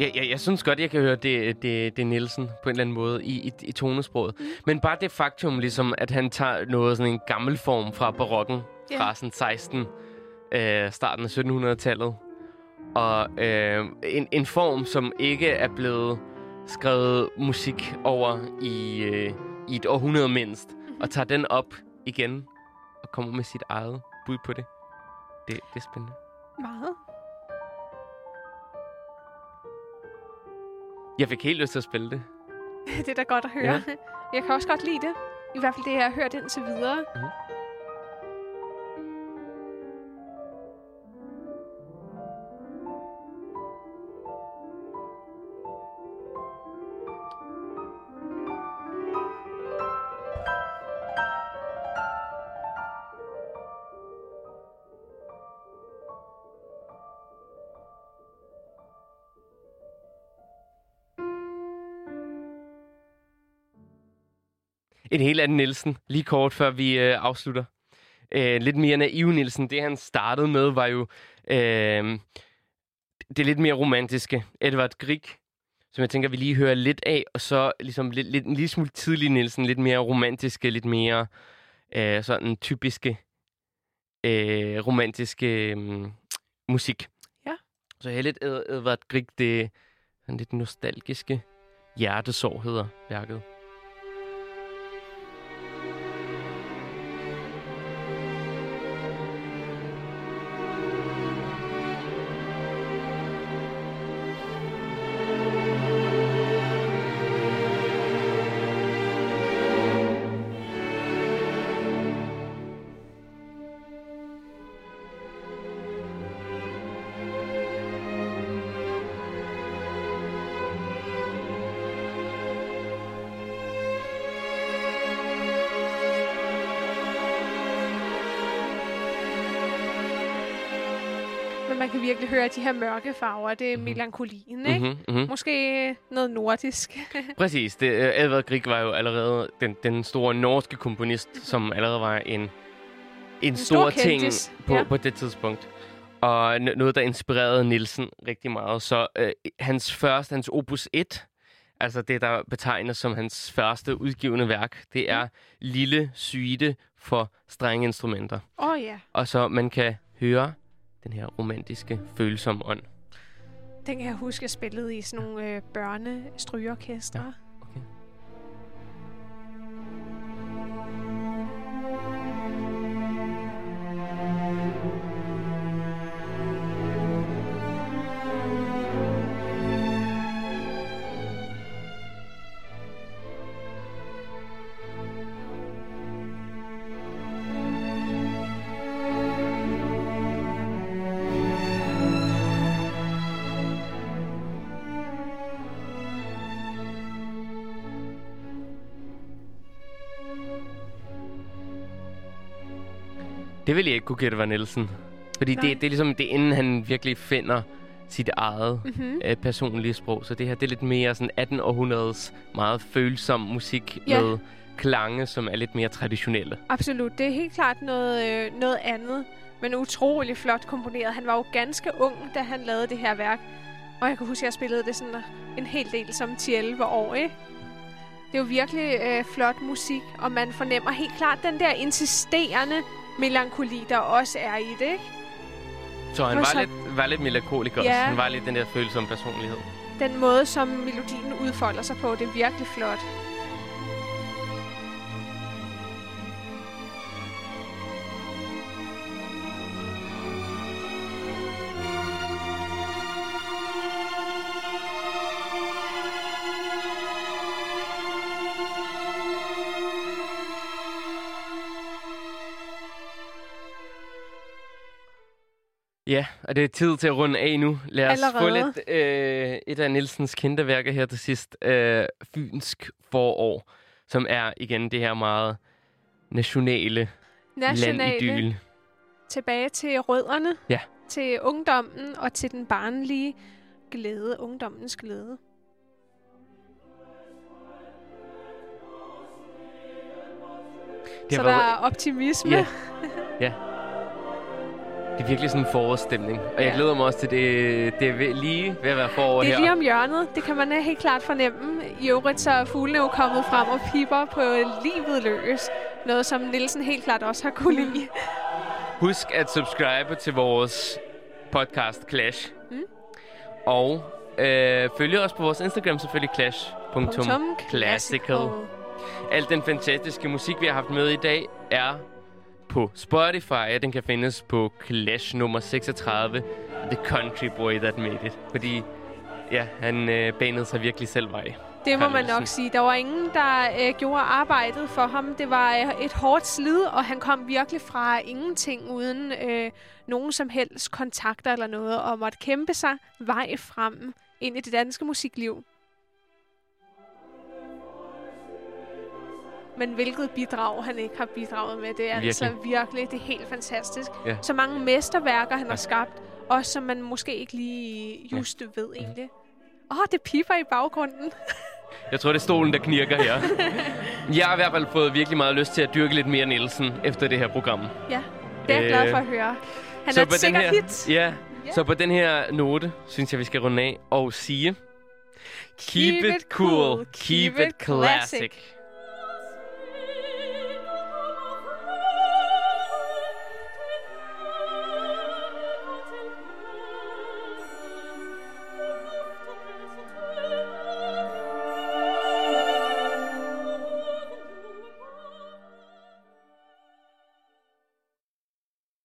ja, ja, jeg synes godt, jeg kan høre det, det, det Nielsen på en eller anden måde i, i, i tonesproget. Mm. Men bare det faktum, ligesom, at han tager noget sådan en gammel form fra barokken, Ja. fra sådan 16, øh, starten af 1700-tallet. Og øh, en, en form, som ikke er blevet skrevet musik over i, øh, i et århundrede mindst. Og tager den op igen og kommer med sit eget bud på det. Det, det er spændende. Meget. Jeg fik helt lyst til at spille det. Det er da godt at høre. Ja. Jeg kan også godt lide det. I hvert fald det, jeg har hørt indtil videre. Mhm. En helt anden Nielsen, lige kort før vi øh, afslutter. Øh, lidt mere naiv Nielsen, det han startede med var jo øh, det lidt mere romantiske. Edvard Grieg, som jeg tænker, vi lige hører lidt af, og så ligesom lidt, lidt, en lille smule tidlig Nielsen, lidt mere romantiske, lidt mere øh, sådan typiske øh, romantiske øh, musik. Ja. Så jeg lidt Ed- Edvard Grieg, det sådan lidt nostalgiske Hjertesår hedder værket. Virkelig høre de her mørke farver. Det er melankolien, ikke? Mhm, mhm. Måske noget nordisk. Præcis. Det, øh, Edvard Grieg var jo allerede den, den store norske komponist, som allerede var en, en, en stor stor, ting på, ja. på det tidspunkt. Og noget, der inspirerede Nielsen rigtig meget. Så øh, hans første, hans opus 1, altså det, der betegnes som hans første udgivende værk, det er Lille Syde for strenge instrumenter. Åh oh, ja, Og så man kan høre den her romantiske, følsomme ånd. den kan jeg huske, jeg spillede i sådan nogle øh, børnestrygeorkestre. Det vil jeg ikke kunne gætte var Nielsen. Fordi Nej. det, det er ligesom, det er inden han virkelig finder sit eget Mm-hmm. øh, personlige sprog. Så det her, det er lidt mere sådan 1800-årets meget følsom musik Ja. med klange, som er lidt mere traditionelle. Absolut. Det er helt klart noget, øh, noget andet, men utrolig flot komponeret. Han var jo ganske ung, da han lavede det her værk. Og jeg kan huske, at jeg spillede det sådan en hel del som 10-11 år, ikke? Det er jo virkelig øh, flot musik, og man fornemmer helt klart den der insisterende melankoli, der også er i det, ikke? Så han var så- lidt, var lidt melankoliker Ja. også. Han var lidt den der følsomme personlighed. Den måde, som melodien udfolder sig på, det er virkelig flot. Ja, og det er tid til at runde af nu. Lad os få Allerede? lidt øh, et af Nielsens kendte værker her til sidst. Øh, Fynsk forår, som er igen det her meget nationale, Nationale, landidyl. tilbage til rødderne, Ja. til ungdommen og til den barnlige glæde, ungdommens glæde. Det Så der er optimisme. Ja. ja. Det er virkelig sådan en forårsstemning. Og jeg Ja. glæder mig også til det. Det er lige ved at være forår Det er her. lige om hjørnet. Det kan man øh, helt klart fornemme. I øvrigt så er fuglene jo kommet frem og piper på livet løs. Noget, som Nielsen helt klart også har kunne lide. Husk at subscribe til vores podcast Clash. Mm. Og øh, følg os på vores Instagram selvfølgelig clash.classical. Al den fantastiske musik, vi har haft med i dag, er på Spotify. Den kan findes på Clash nummer 36, The Country Boy That Made It. Fordi, ja, han øh, banede sig virkelig selv vej. Det må man nok sige. Der var ingen, der øh, gjorde arbejdet for ham. Det var øh, et hårdt slid, og han kom virkelig fra ingenting uden øh, nogen som helst kontakter eller noget, og måtte kæmpe sig vej frem ind i det danske musikliv. Men hvilket bidrag han ikke har bidraget med, det er Virkelig. altså virkelig, det er helt fantastisk. Ja. Så mange mesterværker, han Ja. har skabt, også som man måske ikke lige just ved egentlig. Åh, oh, det piper i baggrunden. Jeg tror, det er stolen, der knirker her. Jeg har i hvert fald fået virkelig meget lyst til at dyrke lidt mere Nielsen efter det her program. Ja, det er jeg glad Øh, for at høre. Han så er et sikkert her, hit. Ja, så på den her note, synes jeg, vi skal runde af og sige... Keep, it cool, keep it classic.